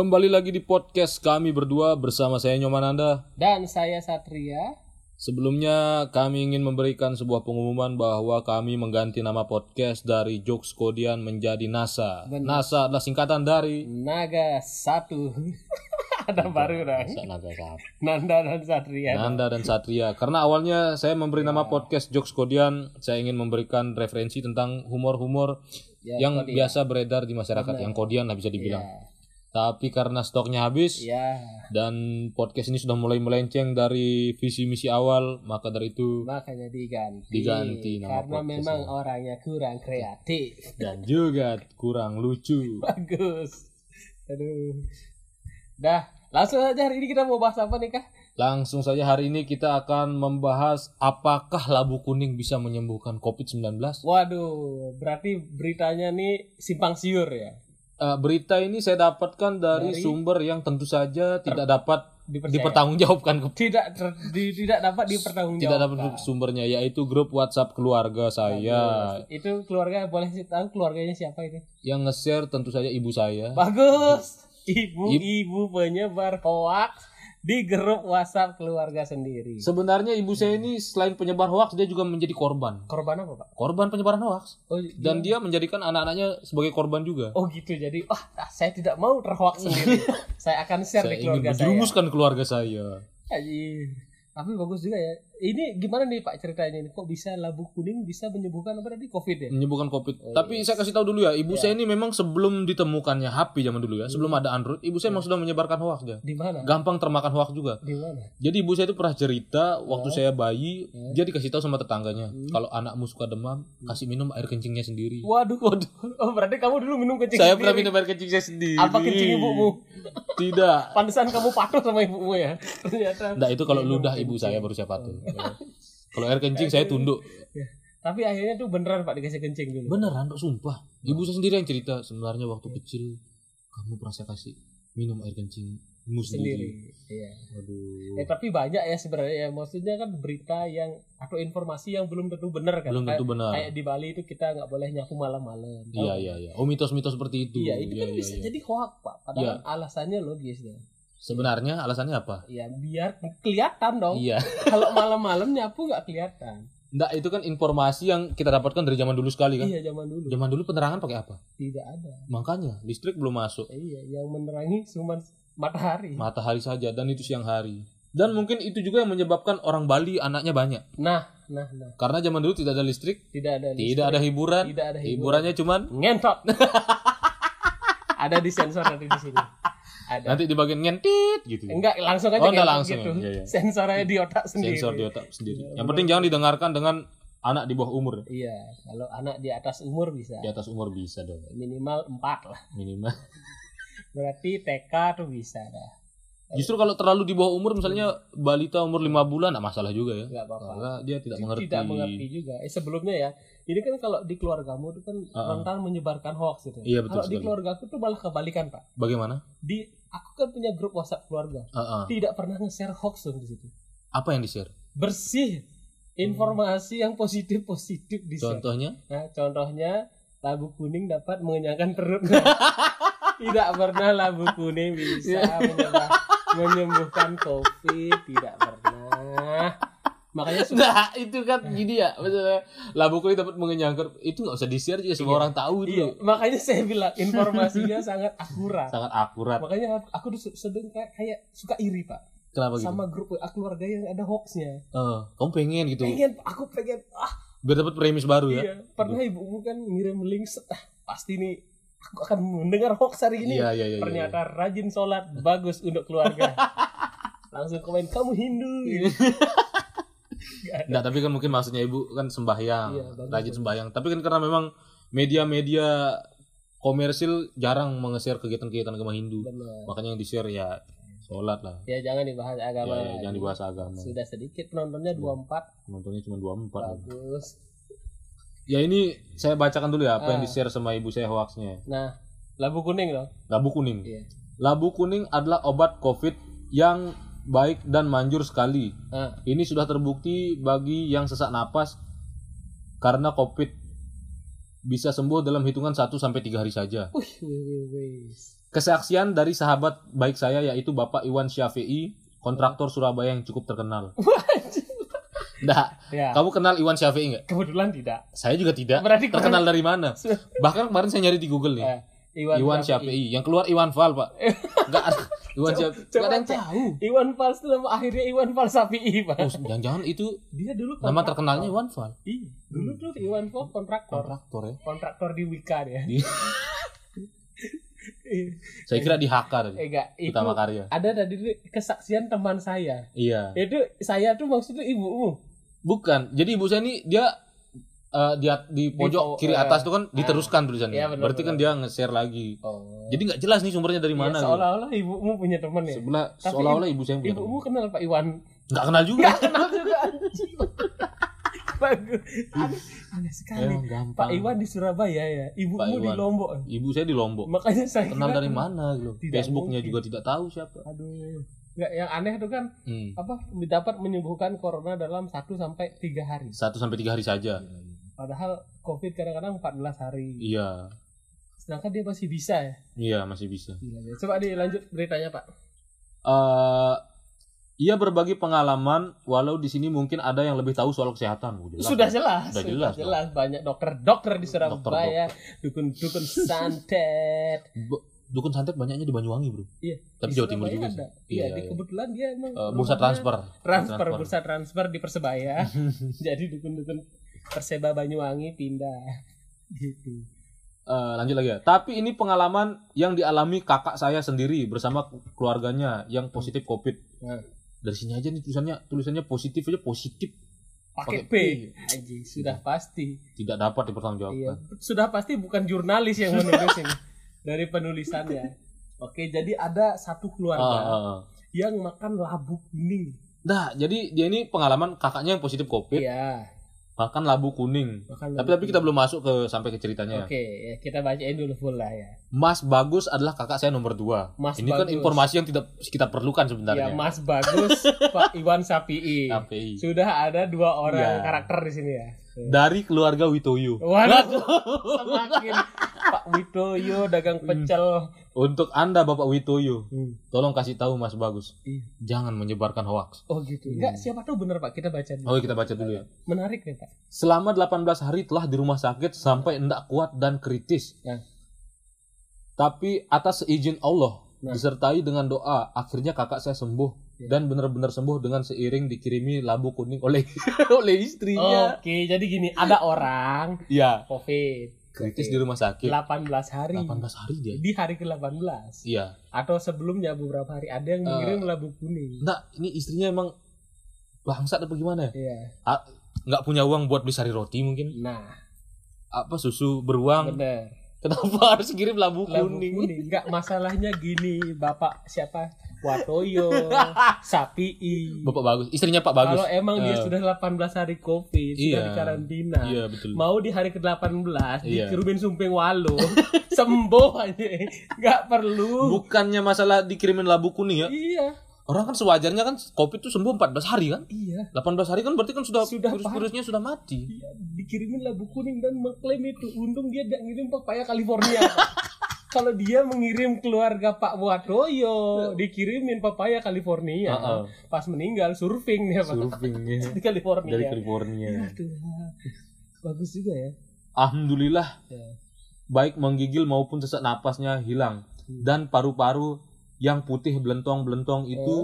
Kembali lagi di podcast kami berdua bersama saya Nyoman Anda. Dan saya Satria. Sebelumnya kami ingin memberikan sebuah pengumuman bahwa kami mengganti nama podcast dari Jokes Kodian menjadi NASA. NASA adalah singkatan dari Naga satu. Ada baru dong. Naga Sat- Nanda dan Satria. Nanda dan Satria. Karena awalnya saya memberi nama podcast Jokes Kodian, saya ingin memberikan referensi tentang humor-humor Ya, yang biasa beredar di masyarakat, yang kodian lah bisa dibilang. Ya. Tapi karena stoknya habis, ya, dan podcast ini sudah mulai melenceng dari visi misi awal maka dari itu makanya diganti. Diganti nama Karena memang orangnya kurang kreatif. dan juga kurang lucu Bagus. Aduh. Dah, langsung aja hari ini kita mau bahas apa nih kah? langsung saja hari ini kita akan membahas apakah labu kuning bisa menyembuhkan covid-19 Waduh, berarti beritanya nih simpang siur ya. Eh, berita ini saya dapatkan dari, Dari? sumber yang tentu saja tidak dapat Dipercaya. dipertanggungjawabkan tidak ter- di- tidak dapat dipertanggungjawabkan. tidak dapat sumbernya yaitu grup WhatsApp keluarga saya Itu keluarga boleh tahu keluarganya siapa itu? yang nge-share tentu saja ibu saya Bagus. Ibu-ibu penyebar hoax di grup WhatsApp keluarga sendiri. sebenarnya ibu saya ini selain penyebar hoax dia juga menjadi korban Korban apa, Pak? korban penyebaran hoax Oh, dan dia menjadikan anak-anaknya sebagai korban juga. oh gitu. Jadi, wah, ah, saya tidak mau terhoax sendiri. saya akan share Saya di ingin keluarga saya. menjerumuskan keluarga saya. Anjir. Tapi bagus juga ya. Ini gimana nih Pak ceritanya ini? Kok bisa labu kuning bisa menyembuhkan apa tadi COVID ya? Menyembuhkan covid. Oh, Tapi saya kasih tahu dulu ya, ibu saya ini memang sebelum ditemukannya HP zaman dulu ya, Hmm. sebelum ada Android, ibu saya memang sudah menyebarkan hoax dia. Di mana? Gampang termakan hoax juga. Di mana? Jadi ibu saya itu pernah cerita waktu Hmm. saya bayi, dia dikasih tahu sama tetangganya, kalau anakmu suka demam, kasih minum air kencingnya sendiri. Waduh, waduh. Oh, berarti kamu dulu minum kencing Saya sendiri. pernah minum air kencing saya sendiri. Apa kencing ibumu? Tidak. Pantesan kamu patuh sama ibumu ya. Ternyata. Nah itu kalau ludah ibu saya baru saya patuh. Kalau air kencing saya tunduk. Ya. Tapi akhirnya tuh beneran Pak dikasih kencing dulu. Beneran kok sumpah. Ibu saya sendiri yang cerita sebenarnya waktu kecil kamu pernah saya kasih minum air kencingmu sendiri. sendiri. Iya. Waduh. Eh, tapi banyak ya sebenarnya ya. Maksudnya kan berita yang atau informasi yang belum tentu benar kan. Belum tentu benar. Kayak di Bali itu kita nggak boleh nyapu malam-malam. Iya iya iya. Oh mitos-mitos seperti itu. Iya, itu kan Iya, bisa iya. jadi hoax Pak. Padahal alasannya logis ya. Sebenarnya alasannya apa? Ya biar kelihatan dong. Iya. Kalau malam-malam nyapu nggak kelihatan. Nggak, itu kan informasi yang kita dapatkan dari zaman dulu sekali kan. Iya zaman dulu Zaman dulu penerangan pakai apa? tidak ada. Makanya listrik belum masuk. Iya, yang menerangi cuma matahari. Matahari saja dan itu siang hari. Dan mungkin itu juga yang menyebabkan orang Bali anaknya banyak. Nah, nah, nah. Karena zaman dulu tidak ada listrik, Tidak ada tidak ada hiburan. Tidak ada hiburan. Hiburannya cuman ngentot. ada di sensor nanti di sini. Ada. nanti di bagian ngentit gitu. Enggak, langsung aja Oh, enggak langsung. gitu. Iya, iya. Sensornya di otak sendiri. sensor di otak sendiri. Yang penting jangan didengarkan dengan anak di bawah umur. Iya, kalau anak di atas umur bisa. Di atas umur bisa dong Minimal 4 lah. minimal. Berarti TK tuh bisa dah. Justru kalau terlalu di bawah umur misalnya balita umur 5 bulan enggak masalah juga ya. Enggak apa-apa. Karena dia tidak mengerti. Tidak mengerti juga. Eh sebelumnya ya, ini kan kalau di keluargamu itu kan rentan menyebarkan hoax gitu. Iya, betul Kalau di sekali. keluarga aku tuh malah kebalikan, Pak. Bagaimana? Di aku kan punya grup WhatsApp keluarga. Heeh. Tidak pernah nge-share hoax di situ. Apa yang di-share? Bersih. Informasi yang positif-positif di share. Contohnya? Nah, contohnya labu kuning dapat mengenyangkan perut. tidak pernah labu kuning bisa menyembuh- menyembuhkan COVID, tidak pernah. Makanya sudah Nah, itu kan gini ya, maksudnya labu kuning dapat mengenyangkan. Itu nggak usah di-share juga semua orang tahu itu. iya, makanya saya bilang informasinya sangat akurat. Sangat akurat. Makanya aku tuh sedang kayak, kayak suka iri, Pak. Kenapa gitu? Sama grup WA keluarga yang ada hoaxnya. Eh, kamu pengen gitu. Pengen, aku pengen, ah Biar dapat premis baru ya. iya. Pernah ibumu kan ngirim link, set, ah, pasti nih aku akan mendengar hoax hari ini. Iya, iya, iya. iya. ternyata rajin sholat bagus untuk keluarga langsung komen kamu Hindu. Enggak, tapi kan mungkin maksudnya ibu kan sembahyang, Iya, bagus, rajin sembahyang. Tapi kan karena memang media-media komersil jarang menge-share kegiatan-kegiatan agama Hindu. Benar. Makanya yang di-share ya sholat lah. ya jangan dibahas Ya, agama ya, jangan dibahas agama. sudah sedikit penontonnya 24 Nontonnya cuma 24. bagus Ya ini saya bacakan dulu ya apa yang Ah. di-share sama ibu saya hoaxnya. nah labu kuning loh Labu kuning. iya Labu kuning adalah obat COVID yang baik dan manjur sekali. nah, Ini sudah terbukti bagi yang sesak napas karena COVID bisa sembuh dalam hitungan 1 sampai 3 hari saja. wih. Kesaksian dari sahabat baik saya yaitu Bapak Iwan Syafi'i, kontraktor Surabaya yang cukup terkenal. Nggak, Ya. kamu kenal Iwan Syafi'i nggak? Kebetulan tidak. Saya juga tidak. Berarti Terkenal dari mana? Bahkan kemarin saya nyari di Google nih. Eh, Iwan, Syafi'i. Yang keluar Iwan Fal, Pak. Enggak ada. Iwan Syafi'i. Enggak ada yang tahu. Iwan Fals itu nama akhirnya Iwan Fals Sapi'i, Pak. Oh, jangan-jangan itu Dia dulu nama kontraktor. terkenalnya Iwan Fal. Iya, dulu tuh Iwan Fals kontraktor. Kontraktor ya. Kontraktor di Wika dia. Di- Saya kira di. Eh enggak, itu Utama Karya. ada tadi kesaksian teman saya. Iya. Itu saya tuh maksudnya ibumu. Bukan. Jadi ibu saya ini dia eh, di di pojok Di- kiri eh, atas tuh kan diteruskan tulisannya. Iya, benar, Berarti kan dia nge-share lagi. Oh. Jadi nggak jelas nih sumbernya dari mana. ya, gitu. seolah-olah ibumu punya teman ya. Sebelah Tapi seolah-olah ibu saya punya Ibumu kenal Pak Iwan. Nggak kenal juga. Enggak kenal juga anjing. Bagus. Aneh, aneh sekali. Emang gampang. Pak Iwan di Surabaya ya, ibumu di. Lombok. Ibu saya di Lombok. Makanya saya Kenal dari kan- mana gitu. Facebooknya mungkin. juga tidak tahu siapa. Aduh. Enggak, yang aneh tuh kan Hmm. apa dapat menyembuhkan corona dalam 1 sampai 3 hari. Satu sampai tiga hari saja. Padahal COVID kadang-kadang 14 hari. Iya. Sedangkan dia masih bisa ya. Iya masih bisa. Gila, ya. Coba dilanjut beritanya, Pak. eh ia berbagi pengalaman walau di sini mungkin ada yang lebih tahu soal kesehatan. Jelas. sudah jelas, Sudah sudah jelas, jelas, banyak dokter-dokter di Surabaya, dukun-dukun santet. Dukun santet banyaknya di Banyuwangi, Bro. Iya. Tapi di Jawa Timur juga ada. sih. Iya, Iya, di iya. kebetulan dia emang Eh, bursa rumahnya transfer. transfer, bursa transfer di Persebaya. Jadi dukun-dukun Perseba Banyuwangi pindah gitu. Eh, lanjut lagi ya. Tapi ini pengalaman yang dialami kakak saya sendiri bersama keluarganya yang positif COVID. Nah. Dari sini aja nih tulisannya tulisannya positif aja positif Pakai P. P. Anjing, sudah pasti. tidak dapat dipertanggungjawabkan. Iya, sudah pasti bukan jurnalis yang menulis ini dari penulisannya. Oke, jadi ada satu keluarga ah, ah. yang makan labu kuning. Nah, jadi dia ini pengalaman kakaknya yang positif COVID, Iya, makan labu kuning. makan Tapi labu tapi kita belum masuk ke sampai ke ceritanya. Oke, ya, kita bacain dulu full lah ya. Mas Bagus adalah kakak saya nomor dua. Mas ini kan Bagus. informasi yang tidak kita perlukan Ya, sebenarnya. Mas Bagus, Pak Iwan Sapi'i. KPI. Sudah ada dua orang Iya. karakter di sini ya. Dari keluarga Witoyo. Waduh, semakin Pak Witoyo dagang pecel. Untuk Anda Bapak Witoyo, Hmm. tolong kasih tahu Mas Bagus. Iya. Jangan menyebarkan hoax. Oh gitu. Enggak, siapa tahu benar Pak. Kita baca dulu. Oh, kita baca dulu ya. Menarik nih Pak. Selama 18 hari telah di rumah sakit sampai enggak kuat dan kritis. Ya. Tapi atas seizin Allah Nah. disertai dengan doa, akhirnya kakak saya sembuh. Dan benar-benar sembuh dengan seiring dikirimi labu kuning oleh oleh istrinya. Oke, jadi gini, ada orang Iya, COVID kritis Oke. di rumah sakit. 18 hari. 18 hari dia. Di hari ke-18 Iya. atau sebelumnya beberapa hari ada yang mengirim labu kuning. Enggak, ini istrinya emang bangsat apa gimana ya? Iya. Nggak punya uang buat beli sari roti mungkin. Nah, Apa susu beruang? bener. Kenapa harus kirim labu Labu kuning? kuning. Enggak masalahnya gini, Bapak siapa? Watoyo, Sapi'i. Bapak bagus, istrinya Pak bagus. Kalau emang dia Eh. sudah 18 hari Covid, sudah Iya. di karantina. Iya betul. Mau di hari ke-18 Iya. dikirimin sumping walu, sembuh aja. Enggak perlu. Bukannya masalah dikirimin labu kuning ya? Iya. Orang kan sewajarnya kan COVID tuh sembuh 14 hari kan? Iya. 18 hari kan berarti kan sudah, Sudah virus-virusnya sudah mati. Iya, dikirimin labu kuning dan mengklaim itu. Untung dia tidak ngirim papaya California. Kalau dia mengirim keluarga Pak Watoyo, dikirimin papaya California. Heeh. Pas meninggal surfing dia Pak. Surfingnya di California. dari California. Ya Tuhan. Bagus juga ya. Alhamdulillah Ya. baik menggigil maupun sesak napasnya hilang Hmm. dan paru-paru yang putih belentong-belentong Oh. itu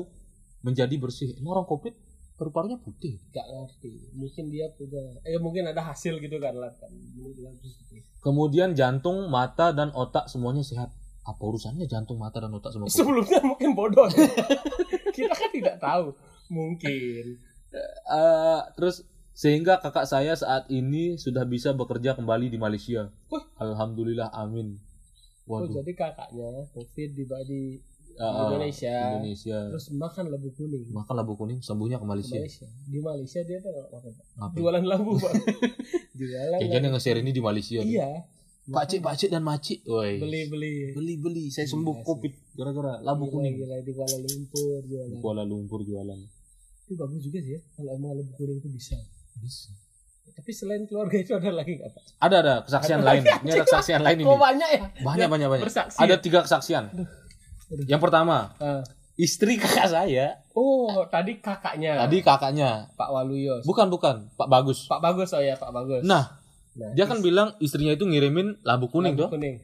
menjadi bersih. Emang orang COVID paru-parunya putih. Gak ngerti. Mungkin dia punya eh mungkin ada hasil gitu kan lah kan. Kemudian jantung, mata dan otak semuanya sehat. Apa urusannya jantung, mata dan otak semua? COVID? Sebelumnya mungkin bodoh. ya. Kita kan tidak tahu. Mungkin. Eh, terus sehingga kakak saya saat ini sudah bisa bekerja kembali di Malaysia. Wah. Alhamdulillah, amin. Oh, Waduh, jadi kakaknya COVID di, di Ah, Indonesia. Indonesia. terus makan labu kuning. Makan labu kuning, sembuhnya ke Ke Malaysia. Malaysia. Di Malaysia dia tuh apa? Pak? Apa? Jualan labu, Pak. Jualan. Kayaknya yang nge-share ini di Malaysia. Iya. Pak Cik, Pak Cik dan Macik. Woi. Beli-beli. beli beli. Saya Iya sembuh sih. COVID gara-gara labu Gila, kuning. Gila, di Kuala Lumpur Di jualan. Kuala Lumpur jualan. Itu bagus juga sih ya. Kalau emang labu kuning itu bisa. Bisa. Tapi selain keluarga itu ada lagi nggak Pak? Ada ada kesaksian lain. Ini ada kesaksian lain ini. Kok banyak ya? Banyak banyak banyak. Bersaksi Ada tiga kesaksian. aduh. Yang pertama, Ah. istri kakak saya. Oh, tadi kakaknya. Tadi kakaknya. Pak Waluyos. Bukan bukan, Pak Bagus. Pak Bagus oh ya, Pak Bagus. Nah, Nah, dia kan bilang istrinya itu ngirimin labu kuning lampu tuh. kuning.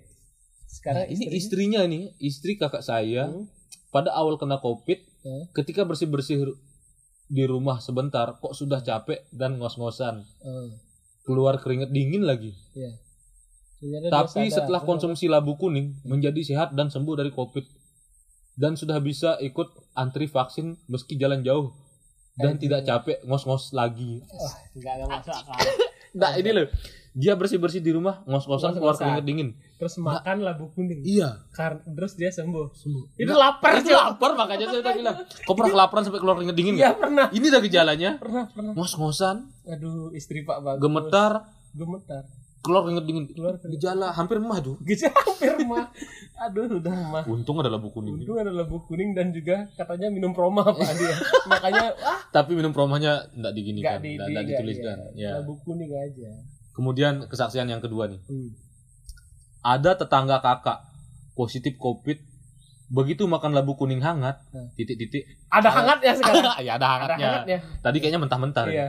Sekarang Nah, ini istri- istrinya nih, istri kakak saya Hmm. pada awal kena covid, Hmm. ketika bersih bersih di rumah sebentar, kok sudah capek dan ngos-ngosan, Hmm. keluar keringet dingin lagi. Iya. Ternyata dia Tapi setelah konsumsi labu kuning, menjadi sehat dan sembuh dari covid, dan sudah bisa ikut antri vaksin meski jalan jauh dan tidak capek ngos-ngos lagi. Enggak enggak masuk akal. Nah ini loh, dia bersih bersih di rumah ngos-ngosan keluar keringet dingin. Terus makan labu kuning. Iya. Kar- terus dia sembuh. Sembuh. Itu lapar itu lapar makanya saya tadi bilang kau pernah kelaparan sampai keluar keringet dingin Iya pernah. ini dah gejalanya Pernah, pernah. ngos-ngosan Aduh, istri Pak Bagus. gemetar Gemetar. Keluar keringet dingin Keluar keringet. gejala hampir mah tuh Gitu hampir mah. Aduh, udah mah. untung ada labu kuning Untung ada labu kuning dan juga katanya minum proma Pak dia. Makanya ah tapi minum promanya enggak diginikan di, enggak di nggak, dituliskan iya. ya Labu kuning aja. kemudian kesaksian yang kedua nih Hmm. ada tetangga kakak positif covid begitu makan labu kuning hangat Hmm. titik-titik Ada hangatnya sekarang. ya ada Ada hangatnya hangatnya. tadi kayaknya mentah-mentah Iya.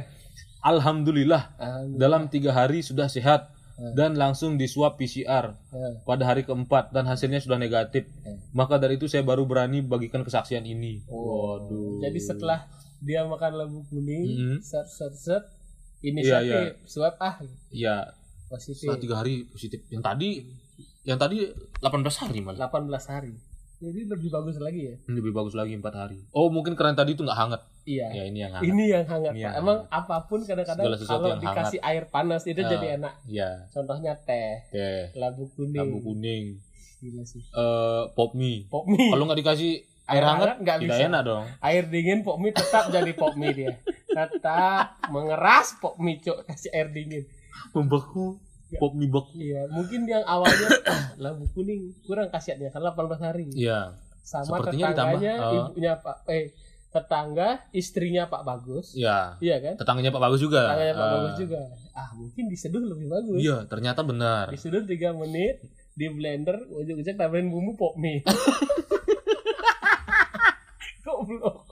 alhamdulillah Alhamdulillah. dalam tiga hari sudah sehat Hmm. dan langsung di swab PCR Hmm. pada hari keempat dan hasilnya sudah negatif. Hmm. Maka dari itu saya baru berani bagikan kesaksian ini. Oh. Waduh. Jadi setelah dia makan labu kuning, Mhm. set set set Iya, inisiatif iya. swab ah ya positif setelah tiga hari positif. Yang tadi yang tadi 18 hari malah. 18 hari. Jadi lebih bagus lagi ya. Lebih bagus lagi empat hari. Oh mungkin karena tadi itu nggak hangat. Iya. Ya ini yang hangat. Ini yang hangat, Ini yang Emang apa pun kadang-kadang kalau dikasih air panas itu Ah. jadi enak. Ya. Contohnya teh, Teh, labu kuning. labu kuning, Gila sih. eh pop mie. Pop mie. Kalau nggak dikasih air Air hangat, hangat nggak tidak bisa. enak dong. Air dingin pop mie tetap jadi pop mie dia. Tetap mengeras pop mie, Cok. Kasih air dingin. Membeku. Ya. Pop mie beku. Iya, mungkin yang awalnya ah, labu kuning kurang kasihatnya karena 18 hari. Iya. Sama Sepertinya tetangganya, ditambah, oh. ibunya Pak eh tetangga, istrinya Pak Bagus. Iya. Iya kan? Tetangganya Pak Bagus juga. Tetangganya Pak Ah. Bagus juga. Ah, mungkin diseduh lebih bagus. Iya, ternyata benar. Diseduh 3 menit, di blender, ujung-ujung tambahin bumbu pop mie. Goblok.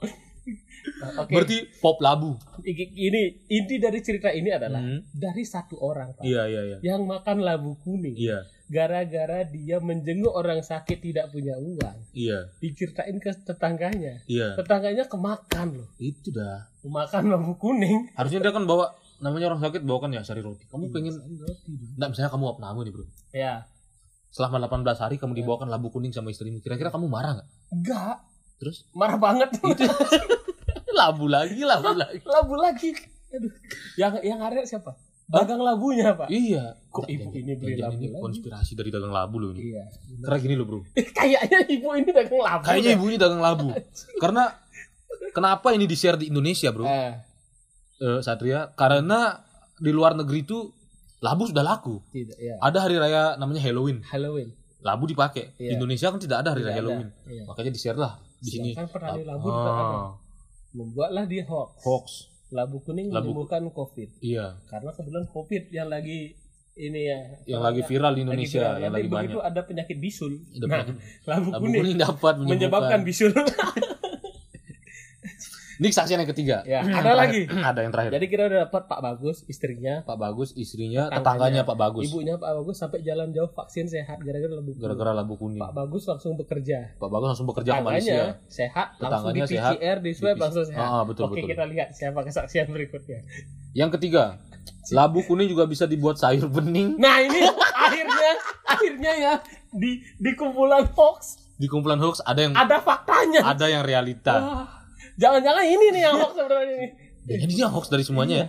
Nah, Oke. Berarti pop labu. Ini inti dari cerita ini adalah Hmm. dari satu orang Pak Iya, iya, iya. yang makan labu kuning Iya, gara-gara dia menjenguk orang sakit tidak punya uang iya, diceritain ke tetangganya iya. tetangganya kemakan loh Itu dah. makan labu kuning Harusnya dia kan bawa namanya orang sakit bawakan ya sari roti. Kamu pengen roti Nggak, misalnya kamu opname nih, Bro. ya Selama 18 hari kamu dibawakan labu kuning sama istrimu. Kira-kira kamu marah nggak? enggak Terus marah banget itu labu lagi, labu lagi. labu lagi aduh yang yang ada siapa dagang labunya pak Iya. Kok ibu ini beli labu ini lagi? konspirasi dari dagang labu loh ini. iya Karena gini loh, Bro. kayaknya ibu ini dagang labu Kayaknya deh. ibunya dagang labu. Karena kenapa ini di-share di Indonesia, Bro? eh, Eh, Satria, karena di luar negeri itu labu sudah laku. tidak ya Ada hari raya namanya Halloween. Halloween Labu dipakai. Di Iya. Indonesia kan tidak ada hari raya Tidak ada. Halloween. Iya. Makanya di-share lah di sini. Sedangkan penari labu Ah, tetap ada. Membuatlah dia hoax. Hoax. Labu kuning Labu- menyembuhkan COVID. Iya, Karena kebetulan COVID yang lagi ini ya. yang lagi viral di lagi Indonesia, viral. yang lagi banyak. ada penyakit bisul. Ada nah, penyakit- labu, Labu kuning, kuning dapat menyebabkan. bisul. Ini kesaksian yang ketiga. ya, ada lagi. ada yang terakhir. Jadi kita udah dapat Pak Bagus, istrinya, Pak Bagus, istrinya, Tetangganya. tetangganya Pak Bagus. ibunya Pak Bagus sampai jalan jauh vaksin sehat gara-gara labu kuning. Gara-gara labu kuning. Pak Bagus langsung bekerja. Pak Bagus langsung bekerja ke Malaysia. Tetangganya sehat, langsung di sehat, PCR, di swab langsung sehat. Ah, betul, Oke, betul. kita lihat siapa kesaksian berikutnya. Yang ketiga, labu kuning juga bisa dibuat sayur bening Nah ini akhirnya akhirnya ya di di kumpulan hoax di kumpulan hoax ada yang ada faktanya. ada yang realita. Wah, Jangan-jangan ini nih yang hoax sebenarnya ini. Jadi dia hoax dari semuanya Iya. ya.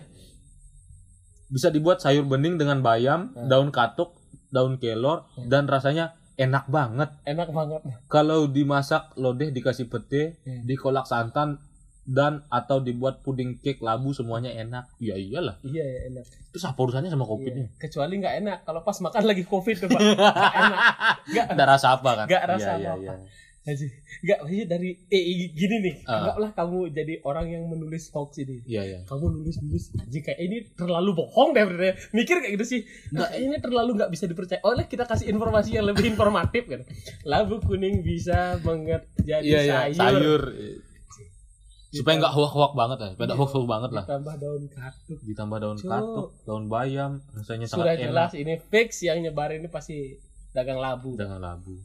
Bisa dibuat sayur bening dengan bayam, Hmm. daun katuk, daun kelor, dan rasanya enak banget. Enak banget. Kalau dimasak lodeh dikasih pete, Hmm. dikolak santan dan atau dibuat puding cake labu semuanya enak. Ya iyalah. Iya ya enak. Terus apa urusannya sama Iya. covidnya? Kecuali nggak enak kalau pas makan lagi covid tuh pak. Nggak enak. Ada rasa apa kan? Nggak rasa Iya, iya, apa-apa. iya. Aji, enggak maksudnya dari eh gini nih, Ah. anggaplah kamu jadi orang yang menulis hoax ini. Iya iya. Kamu nulis nulis jika ini terlalu bohong deh bener Mikir kayak gitu sih. Nah, ini terlalu nggak bisa dipercaya. Oleh kita kasih informasi yang lebih informatif kan. Labu kuning bisa menjadi Iya iya. sayur. Sayur. Supaya nggak hoak-hoak banget ya. Supaya nggak hoak-hoak banget lah. Ditambah daun katuk. Ditambah daun Cuk. katuk, daun bayam, rasanya Sudah sangat jelas enak ini fix yang nyebar ini pasti dagang labu. dengan labu.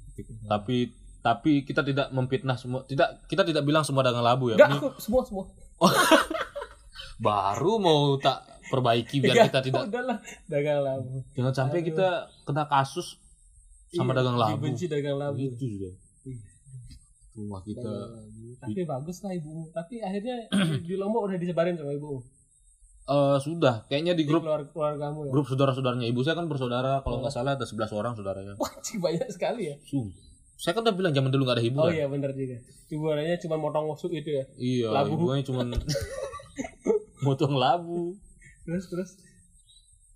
Tapi tapi kita tidak memfitnah semua. Tidak kita tidak bilang semua dagang labu ya. Enggak, aku semua semua. baru mau tak perbaiki biar Enggak, kita tidak udahlah dagang labu. jangan sampai Aduh. kita kena kasus sama Iya, dagang labu. Dibenci dagang labu. Gitu sudah. Iya. Rumah kita. Tapi bagus lah ibu. Tapi akhirnya di Lombok udah disebarin sama ibu. eh sudah kayaknya di grup keluarga keluargamu ya. grup saudara-saudaranya ibu saya kan bersaudara kalau nggak salah ada 11 orang saudaranya. Wah, banyak sekali ya. Sungguh. Saya kan udah bilang zaman dulu nggak ada Oh hiburan. iya benar juga. Hiburannya cuma motong musuk itu ya. Iya, Labu. ibunya cuma motong labu. Terus terus.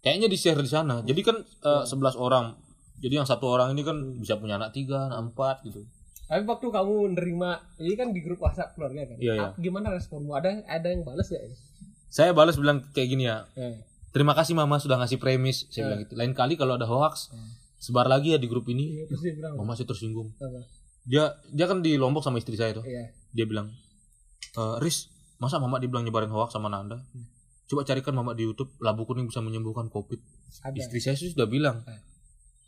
Kayaknya di share di sana. Jadi kan eh, 11 orang. Jadi yang satu orang ini kan bisa punya anak tiga, anak empat gitu. Tapi waktu kamu menerima, ini kan di grup WhatsApp keluarga kan. Iya, iya. Gimana responmu? Ada ada yang balas ya? Saya balas bilang kayak gini ya. Eh. Terima kasih mama sudah ngasih premis. Saya bilang gitu. Lain kali kalau ada hoax, sebar lagi ya di grup ini. Iya, bilang Mama masih tersinggung. apa? Dia dia kan di Lombok sama istri saya tuh. Iya. Dia bilang, e, Riz, masa mama dibilang nyebarin hoax sama Nanda? Coba carikan mama di YouTube, labu kuning bisa menyembuhkan COVID. Ada. Istri saya sih sudah bilang, Eh.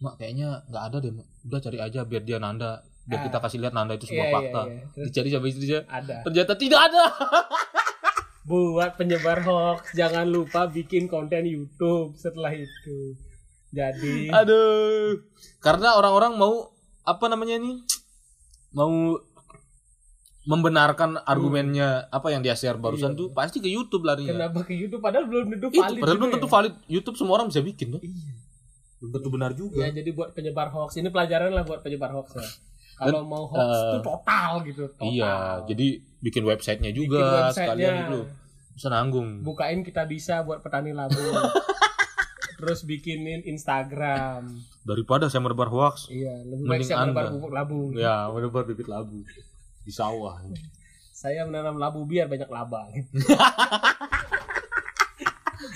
mak kayaknya nggak ada deh, Mak. udah cari aja biar dia Nanda, biar Ah. kita kasih lihat Nanda itu Iya, sebuah iya, fakta. iya. Terus Dicari sama istri saya, ada. ternyata tidak ada. Buat penyebar hoax, jangan lupa bikin konten YouTube setelah itu. Jadi Aduh, karena orang-orang mau apa namanya ini, mau membenarkan argumennya apa yang dia share barusan Iya. tuh pasti ke YouTube larinya. kenapa ke YouTube padahal belum tentu Itu valid. padahal belum tentu ya. valid. YouTube semua orang bisa bikin tuh. Iya. Belum tentu benar juga. Ya jadi buat penyebar hoax ini pelajaran lah buat penyebar hoax ya. Kalau mau hoax itu total gitu. Total. Iya, jadi bikin websitenya Bikin juga websitenya. sekalian itu. Bisa nanggung. bukain kita bisa buat petani labu. Terus bikinin Instagram. Daripada saya menebar hoax, Iya, lebih baik saya menebar Anda. pupuk labu. ya menebar bibit labu di sawah. Saya menanam labu biar banyak laba.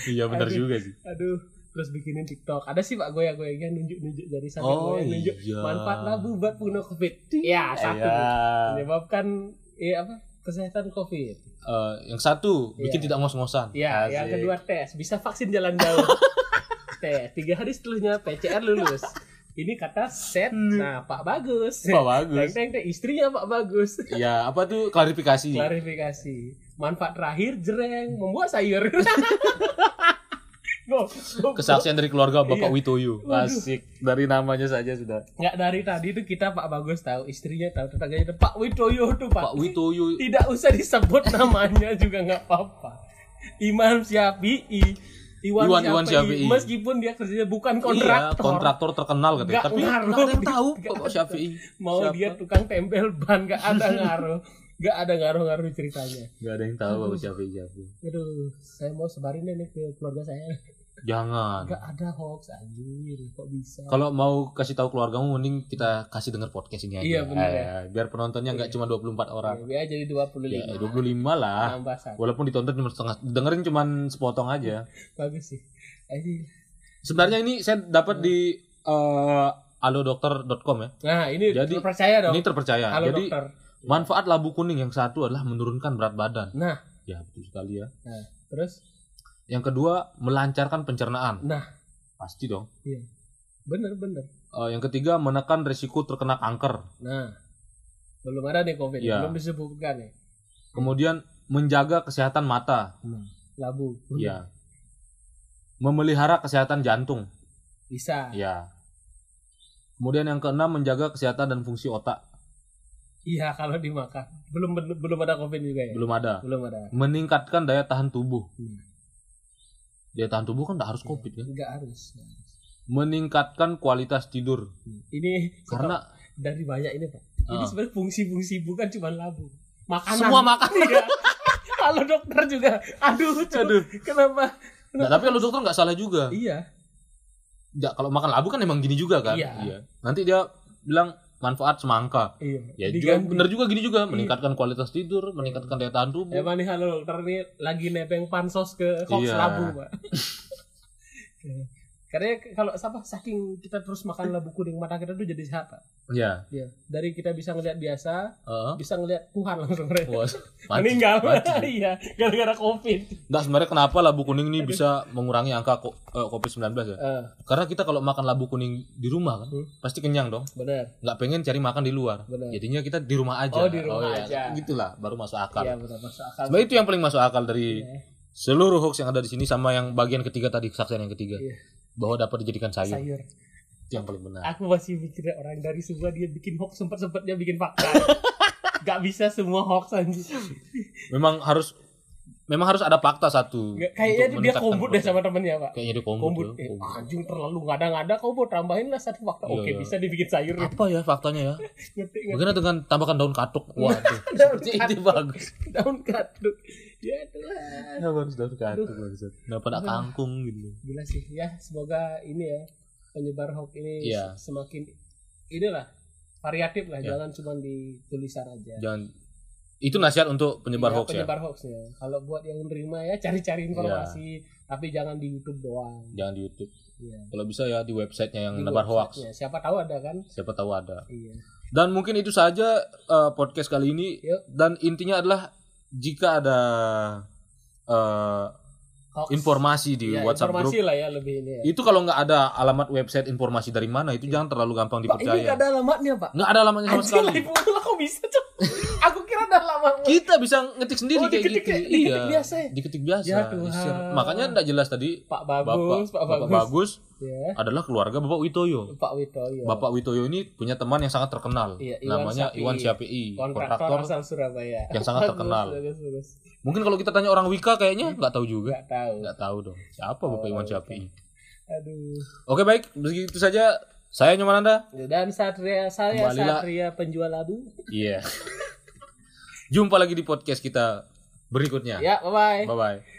iya benar Aduh. juga sih. Aduh, terus bikinin TikTok. Ada sih Pak goyang-goyangnya nunjuk-nunjuk dari sampai Oh, goyang nunjuk iya. manfaat labu buat bunuh Covid. Ya, satu. Iya. Menyebabkan eh apa? Kesehatan Covid. Eh, yang satu bikin Iya. tidak ngos-ngosan. Ya, Asik. yang kedua tes, bisa vaksin jalan jauh. tes, tiga hari setelahnya PCR lulus. Ini kata set, nah Pak Bagus. Pak bagus. Teng teng teng, istrinya Pak Bagus. Ya apa tuh klarifikasi? Klarifikasi. Manfaat terakhir jereng membuat sayur. Go, go, Kesaksian dari keluarga Bapak Iya. Witoyo. Asik. Dari namanya saja sudah. nggak dari tadi tuh kita Pak Bagus tahu, istrinya tahu, tetangganya. Pak Witoyo tuh Pak. Pak Witoyo. Tidak usah disebut namanya juga nggak apa-apa. Imam Syafi'i. Iwan, Iwan- Iwan Syafi'i. Syafi'i. Meskipun dia kerjanya bukan Iya, kontraktor. kontraktor terkenal katanya. Nggak Tapi ngaruh. nggak ada yang tahu Bapak Syafi'i. Mau Siapa? dia tukang tempel ban nggak ada ngaruh. Nggak ada ngaruh-ngaruh ceritanya. Nggak ada yang tahu Bapak Syafi'i siapa. Aduh, saya mau sebarin ini ke keluarga saya. Jangan. Nggak ada hoax anjir, kok bisa? Kalau mau kasih tahu keluargamu mending kita kasih denger podcast ini aja. Iya, bener ya. Eh, biar penontonnya nggak cuma 24 orang. Ya, jadi 25. Ya, 25 lah. Walaupun ditonton cuma setengah, dengerin cuma sepotong aja. Bagus sih. Anjir. Sebenarnya ini saya dapat di eh, alodokter.com ya. Nah, ini Jadi, percaya dong. Ini terpercaya. Halo Jadi dokter. manfaat labu kuning yang satu adalah menurunkan berat badan. Nah, Ya betul sekali ya. nah, terus Yang kedua melancarkan pencernaan. nah, Pasti dong. iya. Bener bener. Eh, yang ketiga menekan risiko terkena kanker. Nah, belum ada nih COVID, Iya. belum disebutkan nih. Kemudian menjaga kesehatan mata. Nah, labu. Ya. Memelihara kesehatan jantung. Bisa. Ya. Kemudian yang keenam menjaga kesehatan dan fungsi otak. Iya, kalau dimakan. Belum belum belum ada COVID juga ya? Belum ada. Belum ada. Meningkatkan daya tahan tubuh. Hmm. Daya tahan tubuh kan tidak harus covid kan. Enggak harus. Meningkatkan kualitas tidur. Ini Karena dari banyak ini, Pak. Ini Ah. sebenarnya fungsi-fungsi bukan cuma labu. Makanan. semua makan. Iya. Kalau dokter juga. Aduh. Aduh. Kenapa? Nah, tapi kalau dokter nggak salah juga. Iya. Ya, kalau makan labu kan emang gini juga kan. Iya. Nanti dia bilang manfaat semangka. Iya. Ya juga bener juga gini juga meningkatkan kualitas tidur, meningkatkan daya tahan tubuh. Emang nih halo dokter nih lagi nebeng pansos ke hoax Iya. labu pak. Karena kalau apa saking kita terus makan labu kuning mata kita tuh jadi sehat. Iya. Iya. Dari kita bisa ngelihat biasa, Heeh. bisa ngelihat Tuhan langsung. Wah, mati. meninggal. mati. iya, gara-gara covid. Nggak sebenarnya kenapa labu kuning ini bisa mengurangi angka ko- eh, COVID-19 ya? Eh, Karena kita kalau makan labu kuning di rumah kan, Hmm. pasti kenyang dong. benar. Nggak pengen cari makan di luar. Benar. Jadinya kita di rumah aja. Oh, di rumah iya. aja. Gitulah, baru masuk akal. Iya benar masuk akal. Sebenarnya itu yang paling masuk akal dari Iya. seluruh hoax yang ada di sini sama yang bagian ketiga tadi kesaksian yang ketiga Iya. Bahwa dapat dijadikan sayur. Sayur. Itu yang paling benar. Aku masih mikir orang dari semua dia bikin hoax sempat sempatnya bikin fakta. Gak bisa semua hoax anjir. Memang harus memang harus ada fakta satu. Nggak, Kayaknya tuh dia kombut deh sama temennya pak. Kayaknya dia kombut. Kombut. ya, Eh, kombut. anjing terlalu ngada-ngada kau mau tambahin lah satu fakta. Iya, Oke iya. bisa dibikin sayur. Apa ya faktanya ya? Ngerti ngerti. Bagaimana dengan tambahkan daun katuk? Waduh. Daun Seperti itu bagus. Daun kaduk. Ya Tuhan. Kenapa harus daun katuk maksud? Kenapa nak kangkung gitu? Gila sih ya semoga ini ya penyebar hoax ini Iya. semakin inilah variatif lah Iya. jangan cuma di tulisan aja. Jangan itu nasihat untuk penyebar Iya, hoax ya. penyebar hoaxnya. Kalau buat yang menerima ya cari-cari informasi, tapi jangan di YouTube doang. Jangan di YouTube. Iya. Kalau bisa ya di websitenya yang Di nebar hoax. Siapa tahu ada kan? Siapa tahu ada. Iya. Dan mungkin itu saja eh, podcast kali ini. Yuk. Dan intinya adalah jika ada eh, Hoax. informasi di Ya, WhatsApp grup, informasi lah ya lebih ini ya. itu kalau nggak ada alamat website informasi dari mana itu jangan terlalu gampang Pak, ini dipercaya. nggak ada alamatnya, Pak. Nggak ada alamatnya sama Anjir, sekali. pula kok bisa, Cok? Aku kira ada alamatnya. Kita bisa ngetik sendiri Oh, kayak diketik- gitu. diketik iya. biasa ya? Diketik biasa. Ya Tuhan. Makanya nggak jelas tadi Pak Bapak Bagus, Pak Bapak Bagus. Bagus Ya. adalah keluarga Bapak Witoyo. Pak Witoyo. Bapak Witoyo ini punya teman yang sangat terkenal. Iya, Iwan namanya Syafi'i. Iwan Syafi'i, kontraktor, asal Surabaya. yang sangat Bagus, terkenal. Bagus, bagus. Mungkin kalau kita tanya orang Wika kayaknya nggak tahu juga. Nggak tahu. Nggak tahu dong. Siapa Bapak Oh, Iwan. Syafi'i? Aduh. Oke baik, begitu saja. Saya Nyomananda. Dan Satria saya Kembalilah. Satria penjual labu. Iya. Jumpa lagi di podcast kita berikutnya. Ya, bye bye. Bye bye.